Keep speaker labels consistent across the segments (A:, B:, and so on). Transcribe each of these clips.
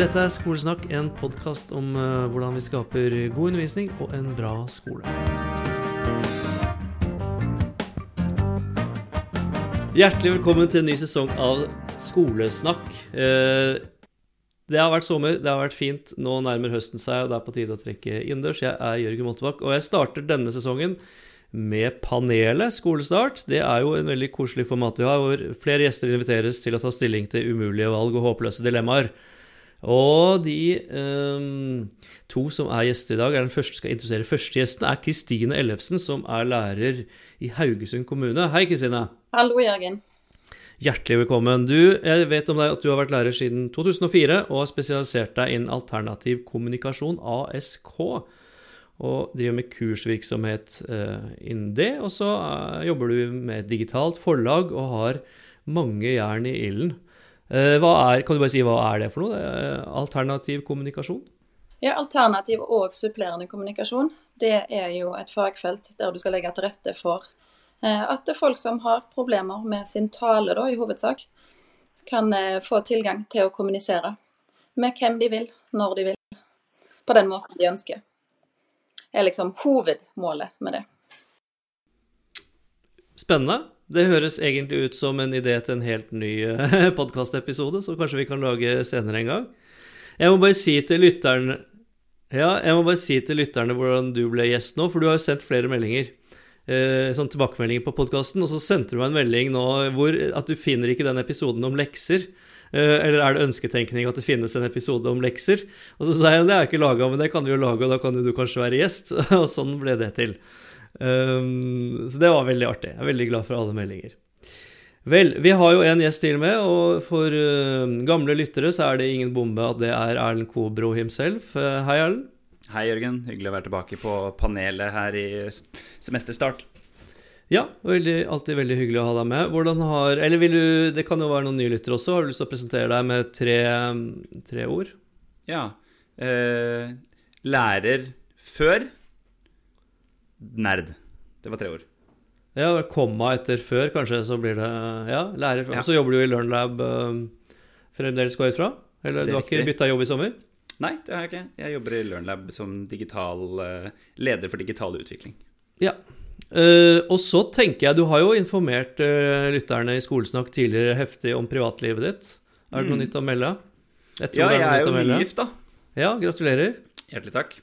A: Dette er Skolesnakk, en podkast om eh, hvordan vi skaper god undervisning og en bra skole. Hjertelig velkommen til en ny sesong av Skolesnakk. Eh, Det har vært sommer, det har vært fint. Nå nærmer høsten seg, og det er på tide å trekke innendørs. Jeg er Jørgen Moltebakk, og jeg starter denne sesongen med panelet Skolestart. Det er jo en veldig koselig format vi har, hvor flere gjester inviteres til å ta stilling til umulige valg og håpløse dilemmaer. Og de um, to som er gjester i dag, er den første skal introdusere første gjesten, er Kristine Ellefsen, som er lærer i Haugesund kommune. Hei, Kristine.
B: Hallo, Jørgen.
A: Hjertelig velkommen. Du, jeg vet om deg at du har vært lærer siden 2004 og har spesialisert deg innen alternativ kommunikasjon, ASK, og driver med kursvirksomhet uh, innen det. Og så uh, jobber du med digitalt forlag og har mange jern i ilden. Eh, hva er, kan du bare si hva er det for noe? Er alternativ kommunikasjon?
B: Ja, Alternativ og supplerende kommunikasjon det er jo et fagfelt der du skal legge til rette for eh, at det er folk som har problemer med sin tale, da, i hovedsak, kan eh, få tilgang til å kommunisere med hvem de vil, når de vil, på den måten de ønsker. Det er liksom hovedmålet med det.
A: Spennende. Det høres egentlig ut som en idé til en helt ny podkastepisode, som kanskje vi kan lage senere en gang. Jeg må bare si til lytterne ja, jeg må bare si til lytterne hvordan du ble gjest nå, for du har jo sendt flere meldinger. Eh, sånn tilbakemeldinger på podkasten, og så sendte du meg en melding nå hvor at du finner ikke den episoden om lekser. Eh, eller er det ønsketenkning at det finnes en episode om lekser? Og så sa jeg det er ikke laga, men det kan vi jo lage, og da kan jo du kanskje være gjest. Og sånn ble det til. Um, så det var veldig artig. Jeg er veldig glad for alle meldinger. Vel, vi har jo en gjest til med, og for uh, gamle lyttere så er det ingen bombe at det er Erlend Kobro himself. Uh, hei, Erlend.
C: Hei, Jørgen. Hyggelig å være tilbake på panelet her i semesterstart.
A: Ja, veldig, alltid veldig hyggelig å ha deg med. Hvordan har Eller vil du Det kan jo være noen nye lyttere også. Har du lyst til å presentere deg med tre, tre ord?
C: Ja. Eh, lærer før nerd. Det var tre ord.
A: Ja, komma etter før, kanskje, så blir det Ja, lærer.
C: Ja.
A: Så jobber du i LearnLab uh, fremdeles, går jeg ut fra? Eller du har ikke bytta jobb i sommer?
C: Nei, det har jeg ikke. Jeg jobber i LearnLab som digital, eh, leder for digital utvikling.
A: Ja. Uh, og så tenker jeg, du har jo informert uh, lytterne i Skolesnakk tidligere heftig om privatlivet ditt. Er det noe
C: Mm.
A: nytt å melde? Jeg
C: Ja, jeg er,
A: er
C: jo nygift, da.
A: Ja, gratulerer.
C: Hjertelig takk.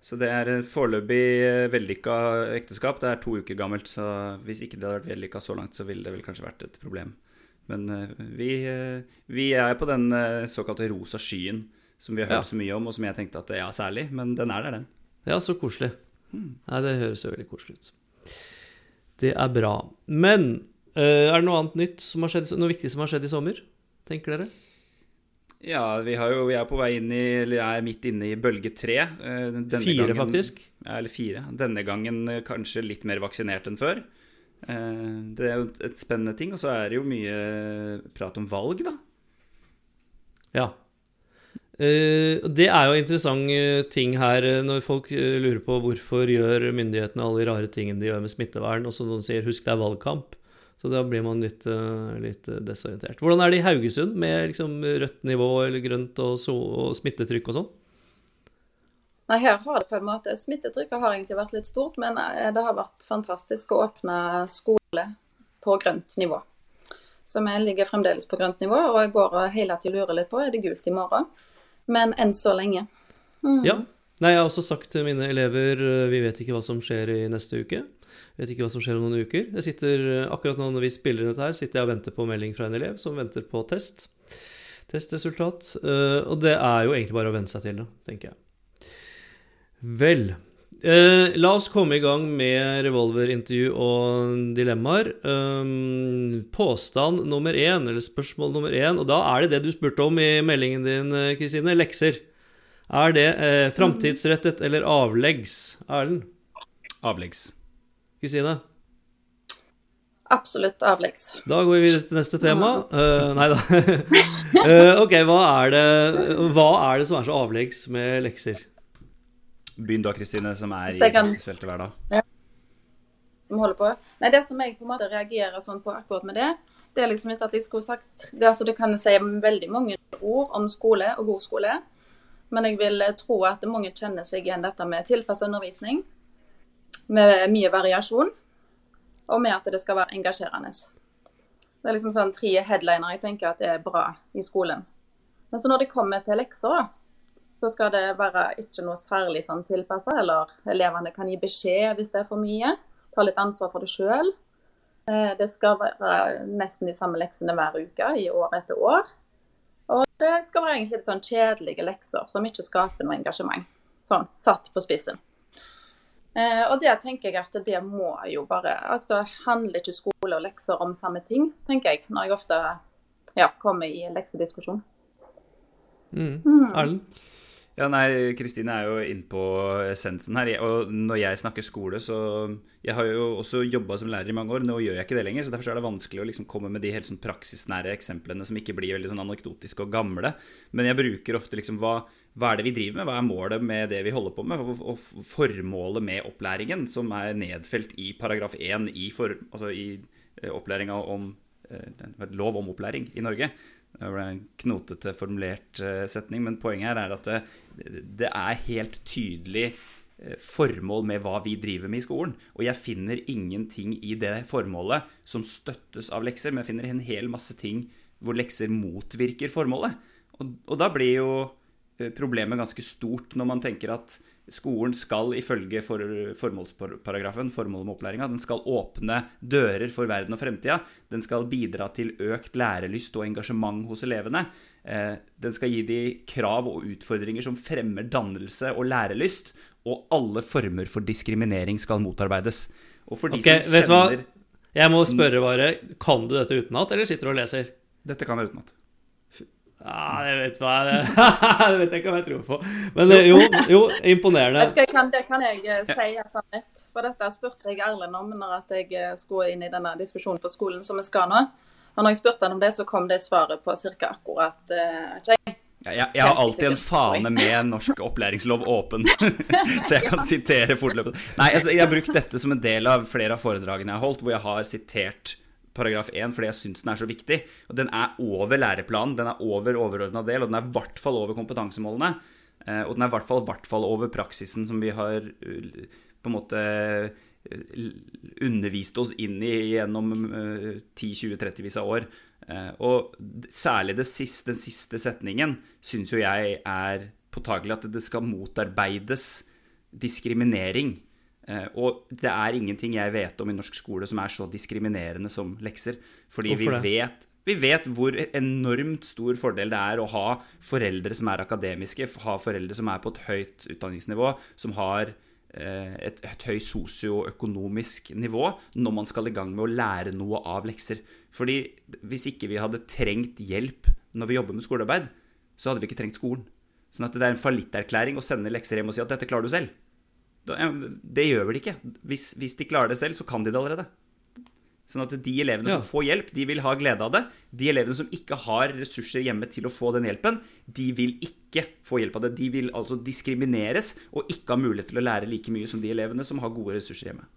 C: Så det er foreløpig eh, vellykka ekteskap. Det er to uker gammelt, så hvis ikke det hadde vært vellykka så langt, så ville det vel kanskje vært et problem. Men eh, vi, eh, vi er på den såkalte rosa skyen som vi har hørt
A: Ja.
C: så mye om, og som jeg tenkte at ja, særlig, men den er der, den.
A: Ja, så koselig.
C: Hmm.
A: Nei, det høres jo veldig koselig ut. Det er bra. Men er det noe annet nytt som har skjedd, noe viktig som har skjedd i sommer? Tenker dere?
C: Ja, vi, har jo, vi er på vei inn i, eller er midt inne i bølge tre. eh, denne
A: Fire,
C: gangen-
A: faktisk.
C: Ja, eller fire. Denne gangen eh, kanskje litt mer vaksinert enn før. Eh, Det er jo et spennende ting. Og så er det jo mye prat om valg, da.
A: Ja. Det er jo interessant ting her når folk lurer på hvorfor gjør myndighetene alle de rare tingene de gjør med smittevern, og så noen sier 'husk det er valgkamp'. Så da blir man litt, eh, litt eh, desorientert. Hvordan er det i Haugesund med liksom rødt nivå eller grønt og, so og smittetrykk og sånn?
B: Nei, her har det på en måte Smittetrykket har egentlig vært litt stort, men eh, det har vært fantastisk å åpne skole på grønt nivå. Så vi ligger fremdeles på grønt nivå, og jeg går og hele tiden lurer litt på er det gult i morgen. Men enn så lenge. Mm.
A: Ja. Nei, jeg har også sagt til mine elever vi vet ikke hva som skjer i neste uke. Vet ikke hva som skjer om noen uker. Jeg sitter, eh, Akkurat nå når vi spiller dette her, sitter jeg og venter på melding fra en elev som venter på test. Testresultat. Eh, og det er jo egentlig bare å venne seg til det, tenker jeg. Vel. Eh, la oss komme i gang med revolverintervju og dilemmaer. Um, påstand nummer én, eller spørsmål nummer én, og da er det det du spurte om i meldingen din, Kristine. Lekser. Er det eh, framtidsrettet eller avleggs? Erlend?
C: Avleggs.
A: Kristine?
B: Absolutt avleggs.
A: Da går vi videre til neste tema. Uh, nei da. uh, ok, hva er, det, hva er det som er så avleggs med lekser?
C: Begynn da, Kristine, som er i
B: jeg
C: hver dag.
B: Vi som holder på. Nei, Det som jeg på en måte reagerer sånn på akkurat med det, det er liksom hvis at jeg skulle sagt det, altså, det kan si veldig mange ord om skole og god skole. Men jeg vil tro at mange kjenner seg igjen dette med tilpassa undervisning. Med mye variasjon. Og med at det skal være engasjerende. Det er liksom sånn tre headliner jeg tenker at er bra i skolen. Men så når det kommer til lekser, da, så skal det være ikke noe særlig sånn tilpassa. Eller elevene kan gi beskjed hvis det er for mye. Ta litt ansvar for det sjøl. Eh, det skal være nesten de samme leksene hver uke i år etter år. Og det skal være egentlig litt sånn kjedelige lekser som ikke skaper noe engasjement. Sånn satt på spissen. Eh, og det tenker jeg at det må jo bare altså Handler ikke skole og lekser om samme ting, tenker jeg, når jeg ofte ja, kommer i leksediskusjon.
A: Mm. mm.
C: Ja, nei, Kristine er jo inne på essensen her. Og når jeg snakker skole, så Jeg har jo også jobba som lærer i mange år. Nå gjør jeg ikke det lenger, så derfor er det vanskelig å liksom komme med de helt sånn praksisnære eksemplene som ikke blir veldig sånn anekdotiske og gamle. Men jeg bruker ofte liksom hva, hva er det vi driver med? Hva er målet med det vi holder på med? Og formålet med opplæringen, som er nedfelt i paragraf 1 i, for, altså i eh, opplæringa om eh, lov om opplæring i Norge. Det ble en knotete formulert uh, setning, men poenget her er at det, det, er helt tydelig uh, formål med hva vi driver med i skolen. Og jeg finner ingenting i det formålet som støttes av lekser, men jeg finner en hel masse ting hvor lekser motvirker formålet. Og, og da blir jo problemet ganske stort når man tenker at Skolen skal ifølge for, formålsparagrafen, formålet med opplæringa, den skal åpne dører for verden og fremtida. Den skal bidra til økt lærelyst og engasjement hos elevene. Eh, den skal gi de krav og utfordringer som fremmer dannelse og lærelyst. Og alle former for diskriminering skal motarbeides.
A: Og for de okay, som kjenner Jeg må spørre bare, kan du dette utenat, eller sitter du og leser?
C: Dette kan jeg utenat.
A: Ja, det vet hva det vet jeg ikke om jeg tror på. Men jo, jo imponerende.
B: Det kan, det kan jeg eh, si at han vet. For dette spurte jeg Erlend om når jeg eh, skulle inn i denne diskusjonen på skolen som vi skal nå. Og når jeg spurte han om det, så kom det svaret på ca. akkurat uh,
C: ja, jeg, jeg, har alltid en fane med norsk opplæringslov åpen, så jeg kan sitere fortløpende. Nei, altså, Jeg har brukt dette som en del av flere av foredragene jeg har holdt, hvor jeg har sitert paragraf 1 fordi jeg syns den er så viktig. Og den er over læreplanen, den er over overordna del, og den er i hvert fall over kompetansemålene. Eh, og den er i hvert fall, hvert fall over praksisen som vi har eh, på en måte eh, undervist oss inn i gjennom 10-20-30-vis av år. Og særlig siste, den siste setningen syns jo jeg er påtagelig at det skal motarbeides diskriminering og det er ingenting jeg vet om i norsk skole som er så diskriminerende som lekser. Fordi vi vet, vi vet, hvor enormt stor fordel det er å ha foreldre som er akademiske, ha foreldre som er på et høyt utdanningsnivå, som har eh, et, et høyt sosioøkonomisk nivå når man skal i gang med å lære noe av lekser. Fordi hvis ikke vi hadde trengt hjelp når vi jobber med skolearbeid, så hadde vi ikke trengt skolen. Sånn at det er en fallitterklæring å sende lekser hjem og si at dette klarer du selv. Det gjør vel ikke. Hvis, hvis, de klarer det selv, så kan de det allerede. Sånn at de elevene ja. som får hjelp, de vil ha glede av det. De elevene som ikke har ressurser hjemme til å få den hjelpen, de vil ikke få hjelp av det. De vil altså diskrimineres og ikke ha mulighet til å lære like mye som de elevene som har gode ressurser hjemme.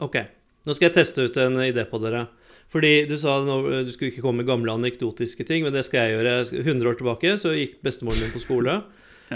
A: Ok, nå skal jeg teste ut en idé på dere. Fordi Du sa du skulle ikke komme med gamle anekdotiske ting, men det skal jeg gjøre. 100 år tilbake så gikk bestemoren min på skole.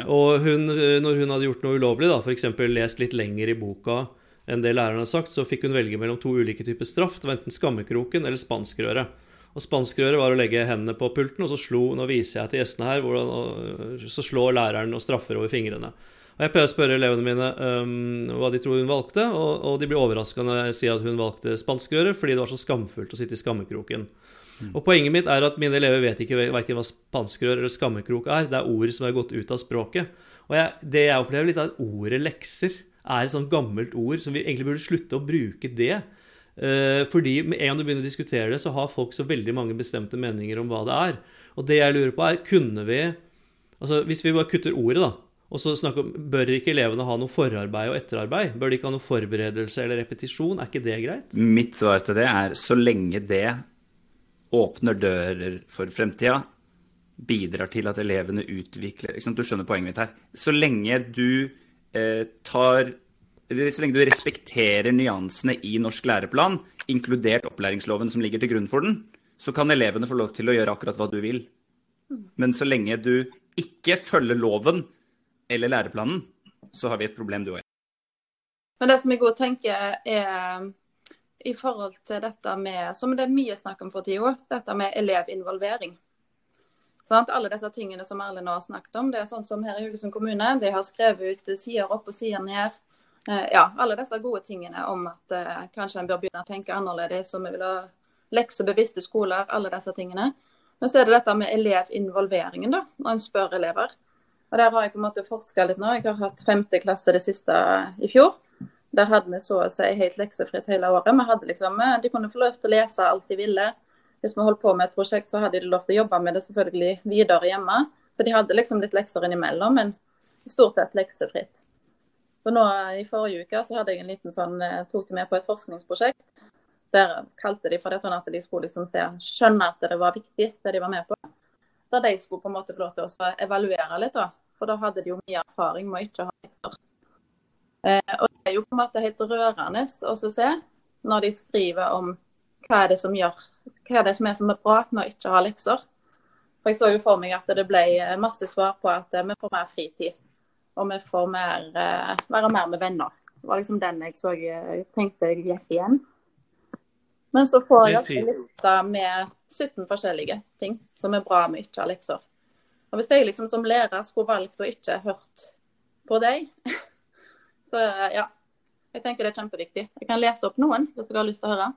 A: Og hun, når hun hadde gjort noe ulovlig, da, f.eks. lest litt lenger i boka enn det læreren hadde sagt, så fikk hun velge mellom to ulike typer straff. Det var enten skammekroken eller spanskrøret. Og Spanskrøret var å legge hendene på pulten, og så slo, nå viser jeg til gjestene her, hvordan, så slår læreren og straffer over fingrene. Og Jeg pleier å spørre elevene mine um, hva de tror hun valgte, og, og de blir overraska når jeg sier at hun valgte spanskrøret fordi det var så skamfullt å sitte i skammekroken. Mm. Og Poenget mitt er at mine elever vet ikke verken hva spanskrør eller skammekrok er. Det er ord som er gått ut av språket. Og jeg, Det jeg opplever litt, er at ordet lekser er et sånt gammelt ord som vi egentlig burde slutte å bruke det. Eh, fordi med en gang du begynner å diskutere det, så har folk så veldig mange bestemte meninger om hva det er. Og det jeg lurer på, er kunne vi Altså Hvis vi bare kutter ordet, da, og så snakker om Bør ikke elevene ha noe forarbeid og etterarbeid? Bør de ikke ha noe forberedelse eller repetisjon? Er ikke det greit?
C: Mitt svar til det er så lenge det åpner dører for fremtida, bidrar til at elevene utvikler Du skjønner poenget mitt her. Så lenge du eh, tar så lenge du respekterer nyansene i norsk læreplan, inkludert opplæringsloven som ligger til grunn for den, så kan elevene få lov til å gjøre akkurat hva du vil. Men så lenge du ikke følger loven eller læreplanen, så har vi et problem, du og jeg.
B: Men det som jeg òg tenker er i forhold til dette med, som det er mye snakk om for tida, dette med elevinvolvering. Sånn, alle disse tingene som Erlend har snakket om, det er sånn som her i Haugesund kommune, de har skrevet ut sider opp og sider ned. Eh, ja, alle disse gode tingene om at eh, kanskje en bør begynne å tenke annerledes, Om vi vil ha leksebevisste skoler, alle disse tingene. Men så er det dette med elevinvolveringen, da, når en spør elever. Og Der har jeg på en måte forska litt nå. Jeg har hatt femte klasse det siste i fjor. Der hadde vi så å si helt leksefritt hele året. Vi hadde liksom, De kunne få lov til å lese alt de ville. Hvis vi holdt på med et prosjekt, så hadde de lov til å jobbe med det selvfølgelig videre hjemme. Så de hadde liksom litt lekser innimellom, men stort sett leksefritt. Så nå I forrige uke så hadde jeg en liten sånn, eh, tok de med på et forskningsprosjekt. Der kalte de for det sånn at de skulle liksom se, skjønne at det var viktig, det de var med på. Der de skulle på en måte få lov til å evaluere litt. da. For da hadde de jo mye erfaring med å ikke ha lekser. Eh, og Det er jo på en måte helt rørende å se når de skriver om hva er det som gjør, hva er det som er som er bra med å ikke ha lekser. For Jeg så jo for meg at det ble masse svar på at vi får mer fritid. Og vi får mer, eh, være mer med venner. Det var liksom den jeg så jeg tenkte jeg gikk igjen. Men så får jeg en liste med 17 forskjellige ting som er bra med ikke ha lekser. Og Hvis jeg liksom som lærer skulle valgt å ikke hørt på deg, så ja. Jeg tenker det er kjempeviktig. Jeg kan lese opp noen hvis dere har lyst til å høre.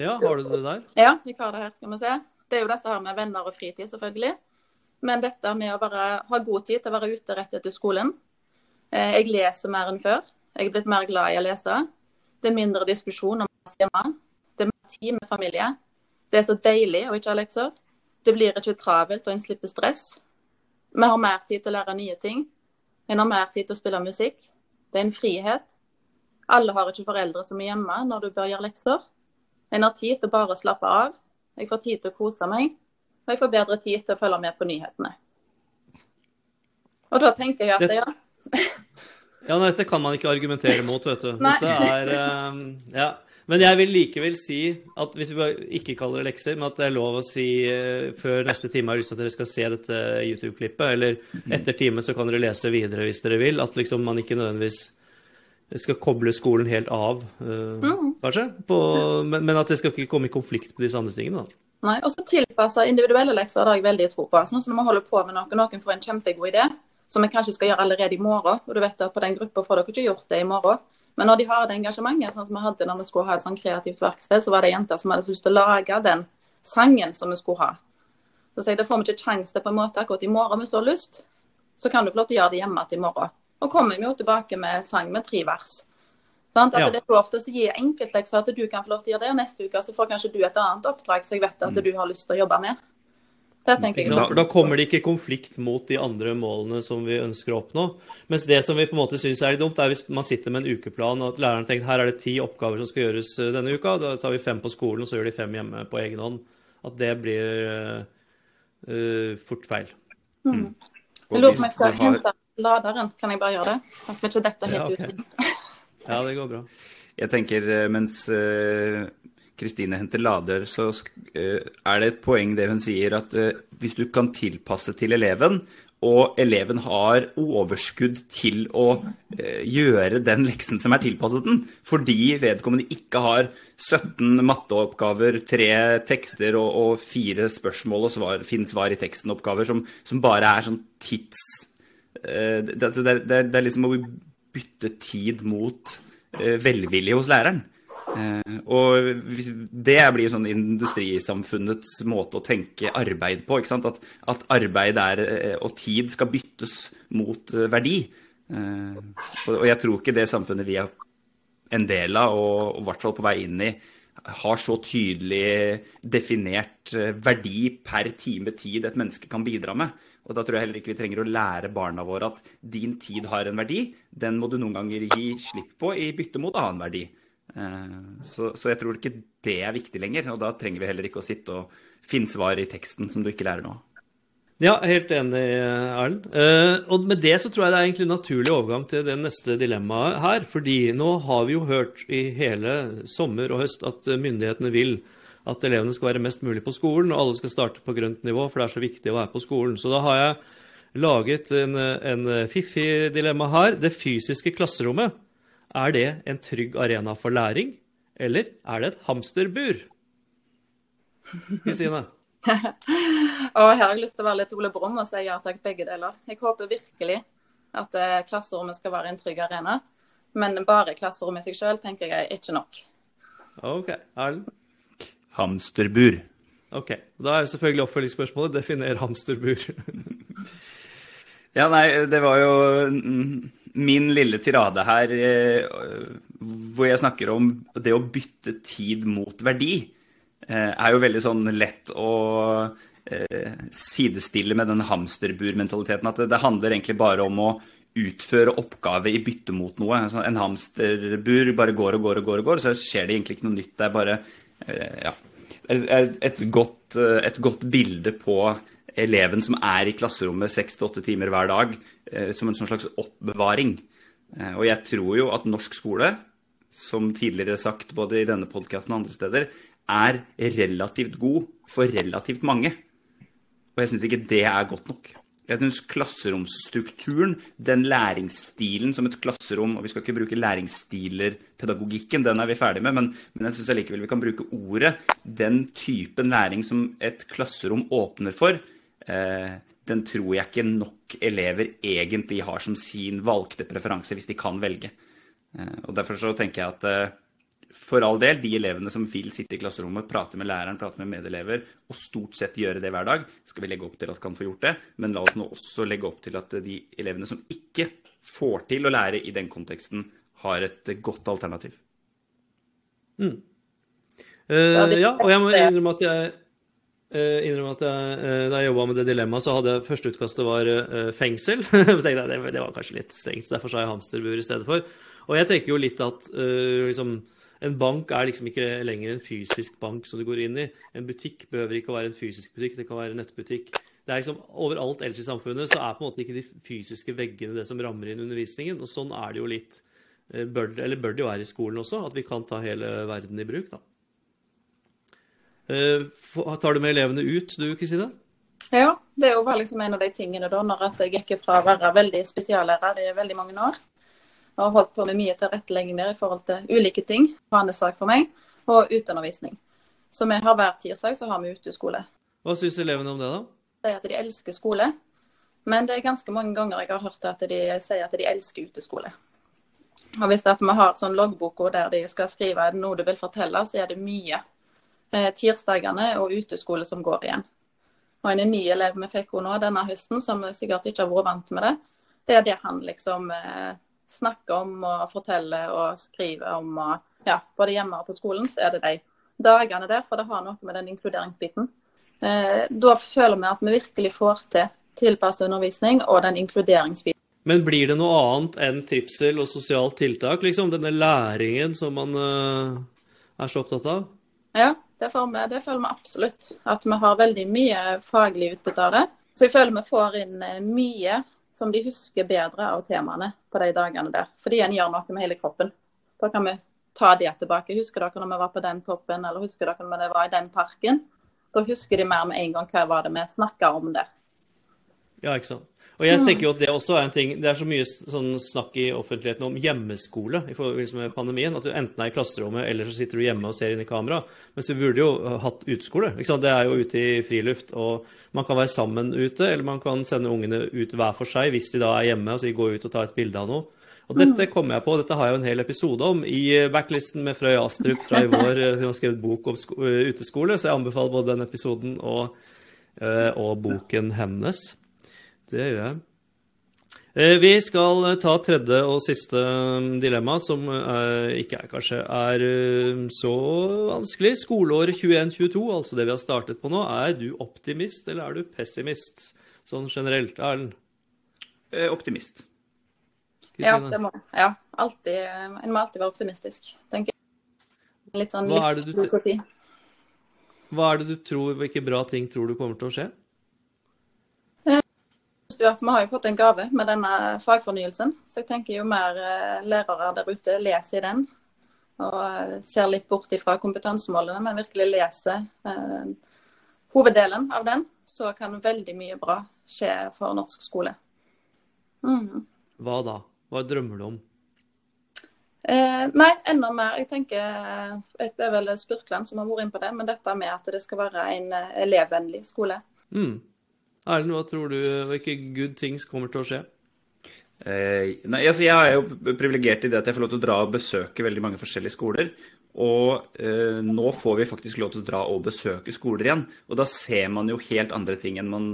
A: Ja, har du det der?
B: Ja, jeg har det her, skal vi se. Det er jo disse her med venner og fritid, selvfølgelig. Men dette med å bare ha god tid til å være ute rett etter skolen. Eh, jeg leser mer enn før. Jeg er blitt mer glad i å lese. Det er mindre diskusjon om oss hjemme. Det er mer tid med familie. Det er så deilig å ikke ha lekser. Det blir ikke travelt, og en slipper stress. Vi har mer tid til å lære nye ting. En har mer tid til å spille musikk. Det er en frihet. Alle har ikke foreldre som er hjemme når du bør gjøre lekser. En har tid til å bare slappe av. Jeg får tid til å kose meg. Og jeg får bedre tid til å følge med på nyhetene. Og da tenker jeg at det, ja.
A: ja, dette kan man ikke argumentere mot, vet du. Dette er um, Ja. Men jeg vil likevel si at hvis vi ikke kaller det lekser, men at det er lov å si uh, før neste time har lyst til at dere skal se dette YouTube-klippet, eller mhm. etter timen så kan dere lese videre hvis dere vil. At liksom man ikke nødvendigvis skal koble skolen helt av, uh, mm. kanskje. På, men, men, at det skal ikke komme i konflikt med disse andre tingene. da.
B: Nei, og så tilpassa individuelle lekser har jeg veldig tro på. Sånn som når man holder på med noe, noen får en kjempegod idé, som vi kanskje skal gjøre allerede i morgen. Og du vet at på den gruppa får dere ikke gjort det i morgen. Men når de har det engasjementet, sånn som vi hadde når vi skulle ha et sånn kreativt verksted, så var det jenter som hadde lyst til å lage den sangen som vi skulle ha. Så sier jeg, Da får vi ikke sjanse til på en måte akkurat i morgen hvis du har lyst. Så kan du få lov til å gjøre det hjemme til i morgen. Og kommer vi jo tilbake med sang med tre vers. Sånn? Altså, ja. Det er lov til å gi enkeltlekser at du kan få lov til å gjøre det, og neste uke så får kanskje du et annet oppdrag som jeg vet at mm. du har lyst til å jobbe med.
A: Da, da, kommer det ikke konflikt mot de andre målene som vi ønsker å oppnå. Mens det som vi på en måte syns er litt dumt, er hvis man sitter med en ukeplan og at læreren tenker her er det ti oppgaver som skal gjøres eh, denne uka, da tar vi fem på skolen og så gjør de fem hjemme på egen hånd. At det blir uh, fort feil.
B: Mm. Mm. Jeg lurer på om jeg skal har... hente laderen. Kan jeg bare gjøre det? Jeg får ikke dette helt ja, okay. ut.
A: ja, det går bra.
C: Jeg tenker mens uh Kristine henter lader, så eh, er det et poeng det hun sier, at eh, hvis du kan tilpasse til eleven, og eleven har overskudd til å eh, gjøre den leksen som er tilpasset den, fordi vedkommende ikke har 17 matteoppgaver, tre tekster og, og fire spørsmål og svar, finn svar i teksten-oppgaver som, som, bare er sånn tids... Det, det, det, det, er liksom å bytte tid mot velvilje hos læreren. Eh, og det blir sånn industrisamfunnets måte å tenke arbeid på. At, at, arbeid er, eh, og tid skal byttes mot eh, verdi. Og jeg tror ikke det samfunnet vi er en del av, og i hvert fall på vei inn i, har så tydelig definert verdi per time tid et menneske kan bidra med. Og da tror jeg heller ikke vi trenger å lære barna våre at din tid har en verdi. Den må du noen ganger gi slipp på i bytte mot annen verdi. Eh, så, så, jeg tror ikke det er viktig lenger. Og da trenger vi heller ikke å sitte og finne svar i teksten som du ikke lærer nå.
A: Ja, helt enig, Erlend. Uh, og med det så tror jeg det er egentlig en naturlig overgang til det neste dilemmaet her. Fordi nå har vi jo hørt i hele sommer og høst at myndighetene vil at elevene skal være mest mulig på skolen, og alle skal starte på grønt nivå, for det er så viktig å være på skolen. Så da har jeg laget en, en fiffig dilemma her. Det fysiske klasserommet, er det en trygg arena for læring, eller er det et hamsterbur? Kristine?
B: og her har jeg lyst til å være litt Ole Brumm og si ja takk, begge deler. Jeg håper virkelig at eh, klasserommet skal være en trygg arena. Men bare klasserommet i seg sjøl tenker jeg er ikke nok.
A: OK. Erlend?
C: Hamsterbur.
A: OK. Da er selvfølgelig oppfølgingsspørsmålet definer hamsterbur.
C: ja, nei, det var jo min lille tirade her eh, hvor jeg snakker om det å bytte tid mot verdi. Eh, er jo veldig sånn lett å eh, sidestille med den hamsterburmentaliteten. At det, handler egentlig bare om å utføre oppgave i bytte mot noe. Altså, en hamsterbur bare går og går og går, og går, så skjer det egentlig ikke noe nytt. Det er bare ja, et, godt, et godt bilde på eleven som er i klasserommet seks til åtte timer hver dag, som en sånn slags oppbevaring. Og jeg tror jo at norsk skole, som tidligere sagt både i denne podkasten og andre steder, er relativt god for relativt mange. Og jeg syns ikke det er godt nok. Jeg syns klasseromsstrukturen, den læringsstilen som et klasserom Og vi skal ikke bruke læringsstiler-pedagogikken, den er vi ferdig med, men, men jeg syns allikevel vi kan bruke ordet. Den typen læring som et klasserom åpner for, eh, den tror jeg ikke nok elever egentlig har som sin valgte preferanse, hvis de kan velge. Eh, og Derfor så tenker jeg at eh, for all del, de elevene som vil sitte i klasserommet, prate med læreren, prate med medelever, og stort sett gjøre det hver dag, skal vi legge opp til at kan få gjort det. Men la oss nå også legge opp til at de elevene som ikke får til å lære i den konteksten, har et godt alternativ.
A: Mm. Uh, ja, og jeg må innrømme at jeg innrømme at jeg, uh, da jeg jobba med det dilemmaet, så hadde førsteutkastet var fengsel. så tenkte jeg det, det, var kanskje litt strengt, så derfor sa jeg hamsterbur i stedet for. Og jeg tenker jo litt at liksom en bank er liksom ikke lenger en fysisk bank som du går inn i. En butikk behøver ikke å være en fysisk butikk, det kan være en nettbutikk. Det er liksom Overalt ellers i samfunnet så er på en måte ikke de fysiske veggene det som rammer inn undervisningen. Og sånn er det jo litt eh, bør, Eller bør det jo være i skolen også, at vi kan ta hele verden i bruk, da. Uh, tar du med elevene ut, du Kristine?
B: Ja, det er jo liksom en av de tingene da, når jeg gikk fra å være veldig spesiallærer i veldig mange år, og har holdt på med mye tilrettelegginger i forhold til ulike ting. Vanesak for meg. Og uteundervisning. Så vi har hver tirsdag så har vi uteskole.
A: Hva syns elevene om det, da?
B: De at de elsker skole. Men det er ganske mange ganger jeg har hørt at de sier at de elsker uteskole. Og hvis vi har sånn loggbok der de skal skrive noe du vil fortelle, så er det mye. Eh, tirsdagene og uteskole som går igjen. Og en ny elev vi fikk nå denne høsten, som sikkert ikke har vært vant med det, det er det han liksom eh, snakker om og forteller og skriver om. Og ja, både hjemme og på skolen så er det de dagene der, for det har noe med den inkluderingsbiten. Eh, da føler vi at vi virkelig får til tilpasset undervisning og den inkluderingsbiten.
A: Men blir det noe annet enn trivsel og sosialt tiltak? liksom Denne læringen som man er så opptatt av?
B: Ja, det, vi, det føler vi absolutt. At vi har veldig mye faglig utbytte av det. Så jeg føler vi får inn eh, mye som de husker bedre av temaene på de dagene der. Fordi en gjør noe med hele kroppen. Da kan vi ta det tilbake. Husker dere når vi var på den toppen, eller husker dere når vi var i den parken? Da husker de mer med en gang hva var det vi snakka om der.
A: Ja, ikke sant. Og jeg tenker jo at Det også er en ting, det er så mye sånn snakk i offentligheten om hjemmeskole i forbindelse med pandemien. At du enten er i klasserommet eller så sitter du hjemme og ser inn i kamera. Mens vi burde jo hatt uteskole. Det er jo ute i friluft. og Man kan være sammen ute, eller man kan sende ungene ut hver for seg hvis de da er hjemme. altså Gå ut og ta et bilde av noe. Og dette kommer jeg på, dette har jeg jo en hel episode om i backlisten med Frøy Astrup fra i vår. Hun har skrevet bok om uteskole, så jeg anbefaler både den episoden og, og boken hennes. Det gjør jeg. Eh, vi skal ta tredje og siste um, dilemma, som er, ikke er, kanskje er så vanskelig. Skoleår 21-22, altså det vi har startet på nå. Er du optimist, eller er du pessimist? Sånn generelt, Erlend?
C: Eh, optimist.
B: Ja, det må Ja, alltid, en må alltid være optimistisk, tenker jeg. Litt sånn livsfilosofi.
A: Hva er det du tror, hvilke bra ting tror du kommer til å skje?
B: Du at vi har jo fått en gave med denne fagfornyelsen. Så jeg tenker jo mer eh, lærere der ute leser i den. Og eh, ser litt bort ifra kompetansemålene, men virkelig leser eh, hoveddelen av den. Så kan veldig mye bra skje for norsk skole.
A: Mm. Hva da? Hva drømmer du om?
B: Eh, nei, enda mer. Jeg tenker eh, Det er vel Spurkland som har vært inn på det, men dette med at det skal være en elevvennlig skole.
A: Mm. Erlend, hva tror du hvilke good things kommer til å skje?
C: Eh, nei, altså Jeg er jo privilegert i det at jeg får lov til å dra og besøke veldig mange forskjellige skoler. Og eh, nå får vi faktisk lov til å dra og besøke skoler igjen. Og da ser man jo helt andre ting enn man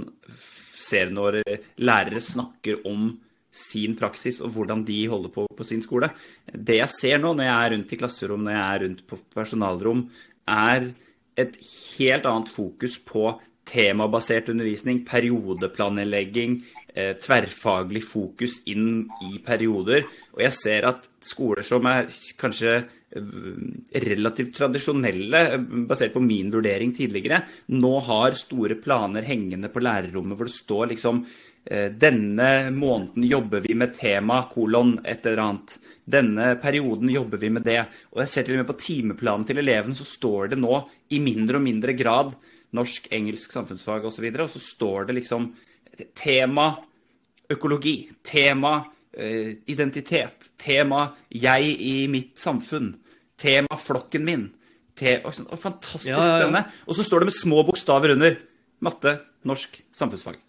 C: ser når eh, lærere snakker om sin praksis og hvordan de holder på på sin skole. Det jeg ser nå når jeg er rundt i klasserom, når jeg er rundt på personalrom, er et helt annet fokus på temabasert undervisning, periodeplanlegging, eh, tverrfaglig fokus inn i perioder. Og jeg ser at skoler som er kanskje eh, relativt tradisjonelle, basert på min vurdering tidligere, nå har store planer hengende på lærerrommet hvor det står liksom eh, denne måneden jobber vi med tema kolon et eller annet. Denne perioden jobber vi med det. Og jeg ser til og med på timeplanen til eleven så står det nå i mindre og mindre grad norsk, engelsk, samfunnsfag osv. Og, så og så står det liksom tema økologi, tema eh, identitet, tema jeg i mitt samfunn, tema flokken min. Te, og sånn, og fantastisk ja, ja, ja. Og så står det med små bokstaver under matte, norsk, samfunnsfag.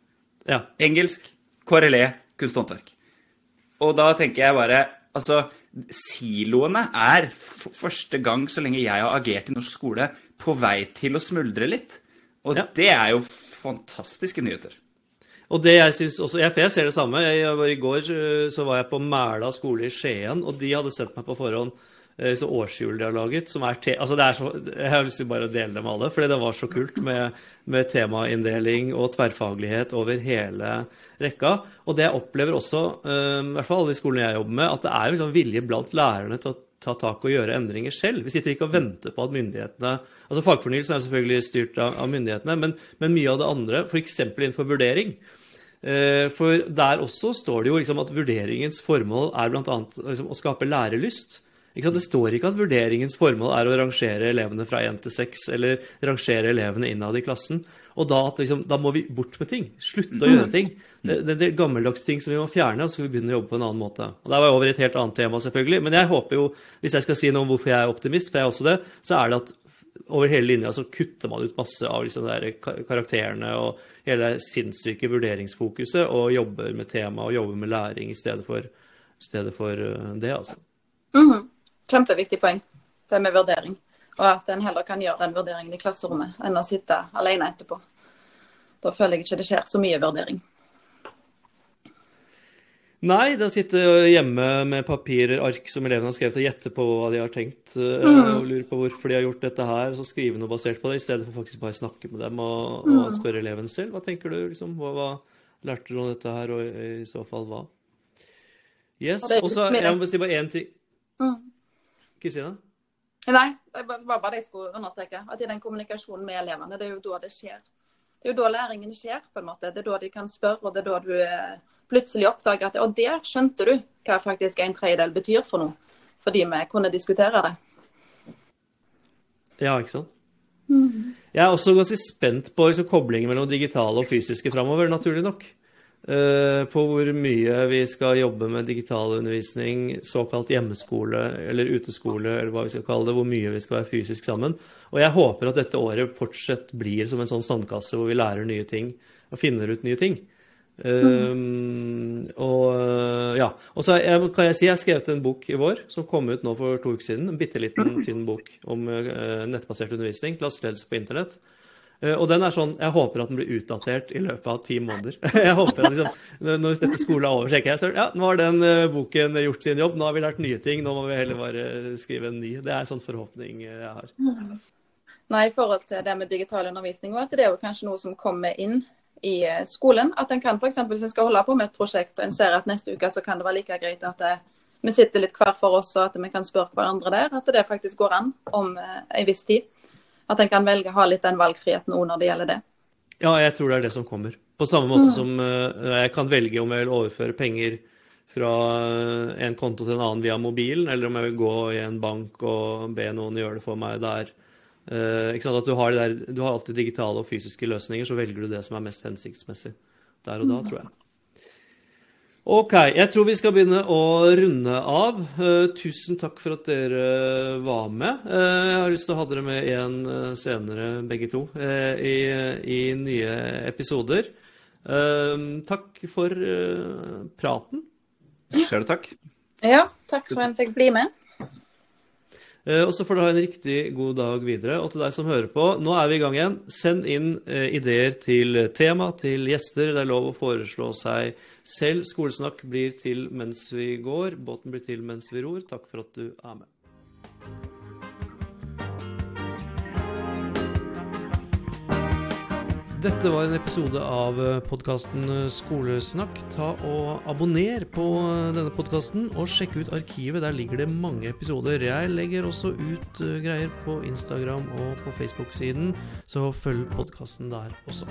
C: Engelsk, KRLE, kunst og håndverk. Og da tenker jeg bare Altså, siloene er for første gang så lenge jeg har agert i norsk skole, på vei til å smuldre litt. Og ja. det er jo fantastiske nyheter.
A: Og det jeg synes også, jeg, jeg ser det samme. Jeg, var I går så var jeg på Mæla skole i Skien, og de hadde sett meg på forhånd. disse så årshjul de har laget. som er te altså det er så, Jeg har lyst til bare å dele det med alle, fordi det var så kult med, med temainndeling og tverrfaglighet over hele rekka. Og det jeg opplever også, um, i hvert fall alle de skolene jeg jobber med, at det er liksom vilje blant lærerne til å ta tak og gjøre endringer selv. Vi sitter ikke og venter på at myndighetene altså Fagfornyelsen er selvfølgelig styrt av, av myndighetene, men, men, mye av det andre, f.eks. innenfor vurdering. Eh, for der også står det jo liksom at vurderingens formål er bl.a. Liksom, å skape lærelyst. Det står ikke at vurderingens formål er å rangere elevene fra 1 til 6, eller rangere elevene innad i klassen. Og da, liksom, da, må vi bort med ting. Slutte å gjøre ting. Det, det, det er gammeldags ting som vi må fjerne, og så skal vi begynne å jobbe på en annen måte. Og Der var jeg over i et helt annet tema, selvfølgelig. Men jeg håper jo, hvis jeg skal si noe om hvorfor jeg er optimist, for jeg er også det, så er det at over hele linja så kutter man ut masse av liksom de karakterene og hele sinnssyke vurderingsfokuset, og jobber med tema og jobber med læring i stedet for, stedet for eh, det, altså.
B: Mm -hmm. Kjempeviktig poeng, det med vurdering. Og at en heller kan gjøre den vurderingen i klasserommet enn å sitte alene etterpå. Da føler jeg ikke det skjer så mye vurdering.
A: Nei, det å sitte hjemme med papirer, ark som elevene har skrevet, og gjette på hva de har tenkt, eh, mm. og lure på hvorfor de har gjort dette her, og så skrive noe basert på det, i stedet for faktisk bare snakke med dem og, mm. og spørre eleven selv. Hva tenker du, liksom? Hva, hva, lærte du om dette her, og i så fall hva? Yes. Og så jeg må si bare én ting. Mm.
B: Nei, det var bare det jeg skulle understreke. At i den kommunikasjonen med elevene, det er jo da det skjer. Det er jo da læringen skjer, på en måte. Det er da de kan spørre, og det er da du eh, plutselig oppdager at Og der skjønte du hva faktisk en tredjedel betyr for noe. Fordi vi kunne diskutere det.
A: Ja, ikke sant. Mm. Jeg er også ganske spent på liksom, koblingen mellom digitale og fysiske framover, naturlig nok. Uh, på hvor mye vi skal jobbe med digital undervisning, såkalt hjemmeskole eller uteskole, eller hva vi skal kalle det, hvor mye vi skal være fysisk sammen. Og jeg håper at dette året fortsatt blir som en sånn sandkasse hvor vi lærer nye ting og finner ut nye ting. Um, og ja. Og så kan jeg si jeg har skrevet en bok i vår som kom ut nå for to uker siden. En bitte liten, tynn bok om uh, nettbasert undervisning, klasseledelse på internett. Uh, og den er sånn, Jeg håper at den blir utdatert i løpet av ti måneder. jeg håper at liksom, Når dette skolen er over, tenker jeg så, ja, nå har den uh, boken gjort sin jobb. Nå har vi lært nye ting. Nå må vi heller bare skrive en ny. Det er en sånn forhåpning jeg har.
B: Nei, I forhold til det med digital undervisning, at det er jo kanskje noe som kommer inn i eh, skolen. At en kan f.eks. hvis en skal holde på med et prosjekt og en ser at neste uke så kan det være like greit at det, eh, vi sitter litt hver for oss og at vi kan spørre hverandre der, at det faktisk går an om eh, en viss tid. At en kan velge å ha litt den valgfriheten òg når det gjelder det.
A: Ja, jeg tror det er det som kommer. På samme måte som uh, jeg kan velge om jeg vil overføre penger fra en konto til en annen via mobilen, eller om jeg vil gå i en bank og be noen gjøre det for meg der. At du har, der, du har, alltid digitale og fysiske løsninger, så velger du det som er mest hensiktsmessig der og da, tror jeg. Ok, jeg tror vi skal begynne å runde av. Uh, tusen takk for at dere var med. Uh, jeg har lyst til å ha dere med igjen uh, senere, begge to, i, i, nye episoder. takk for praten.
C: Sjøl takk.
B: Ja, takk for at jeg fikk bli med.
A: Eh, og så får du ha en riktig god dag videre. Og til deg som hører på, nå er vi i gang igjen. Send inn eh, ideer til tema, til gjester. Det er lov å foreslå seg selv. Skolesnakk blir til mens vi går. Båten blir til mens vi ror. Takk for at du er med. Dette var en episode av podkasten Skolesnakk. Ta og Abonner på denne podkasten, og sjekk ut arkivet. Der ligger det mange episoder. Jeg legger også ut eh, greier på Instagram og på Facebook-siden, så følg podkasten der også.